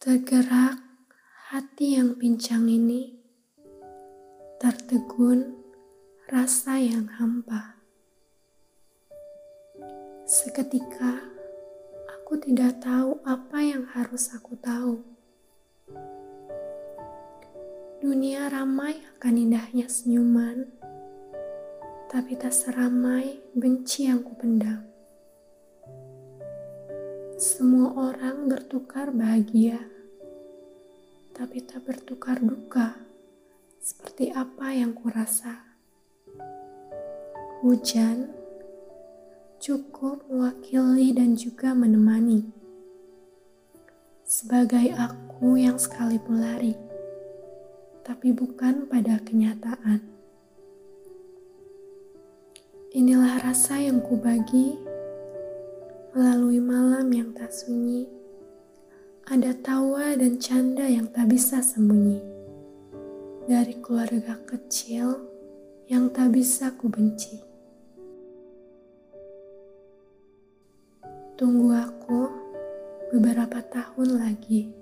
Tergerak hati yang pincang ini, tertegun rasa yang hampa. Seketika aku tidak tahu apa yang harus aku tahu. Dunia ramai akan indahnya senyuman, tapi tak seramai benci yang kupendam. Orang bertukar bahagia, tapi tak bertukar duka seperti apa yang kurasa. Hujan cukup mewakili dan juga menemani sebagai aku yang sekali pelari tapi bukan pada kenyataan. Inilah rasa yang kubagi melalui malam yang tak sunyi. Ada tawa dan canda yang tak bisa sembunyi dari keluarga kecil yang tak bisa kubenci. Tunggu aku beberapa tahun lagi.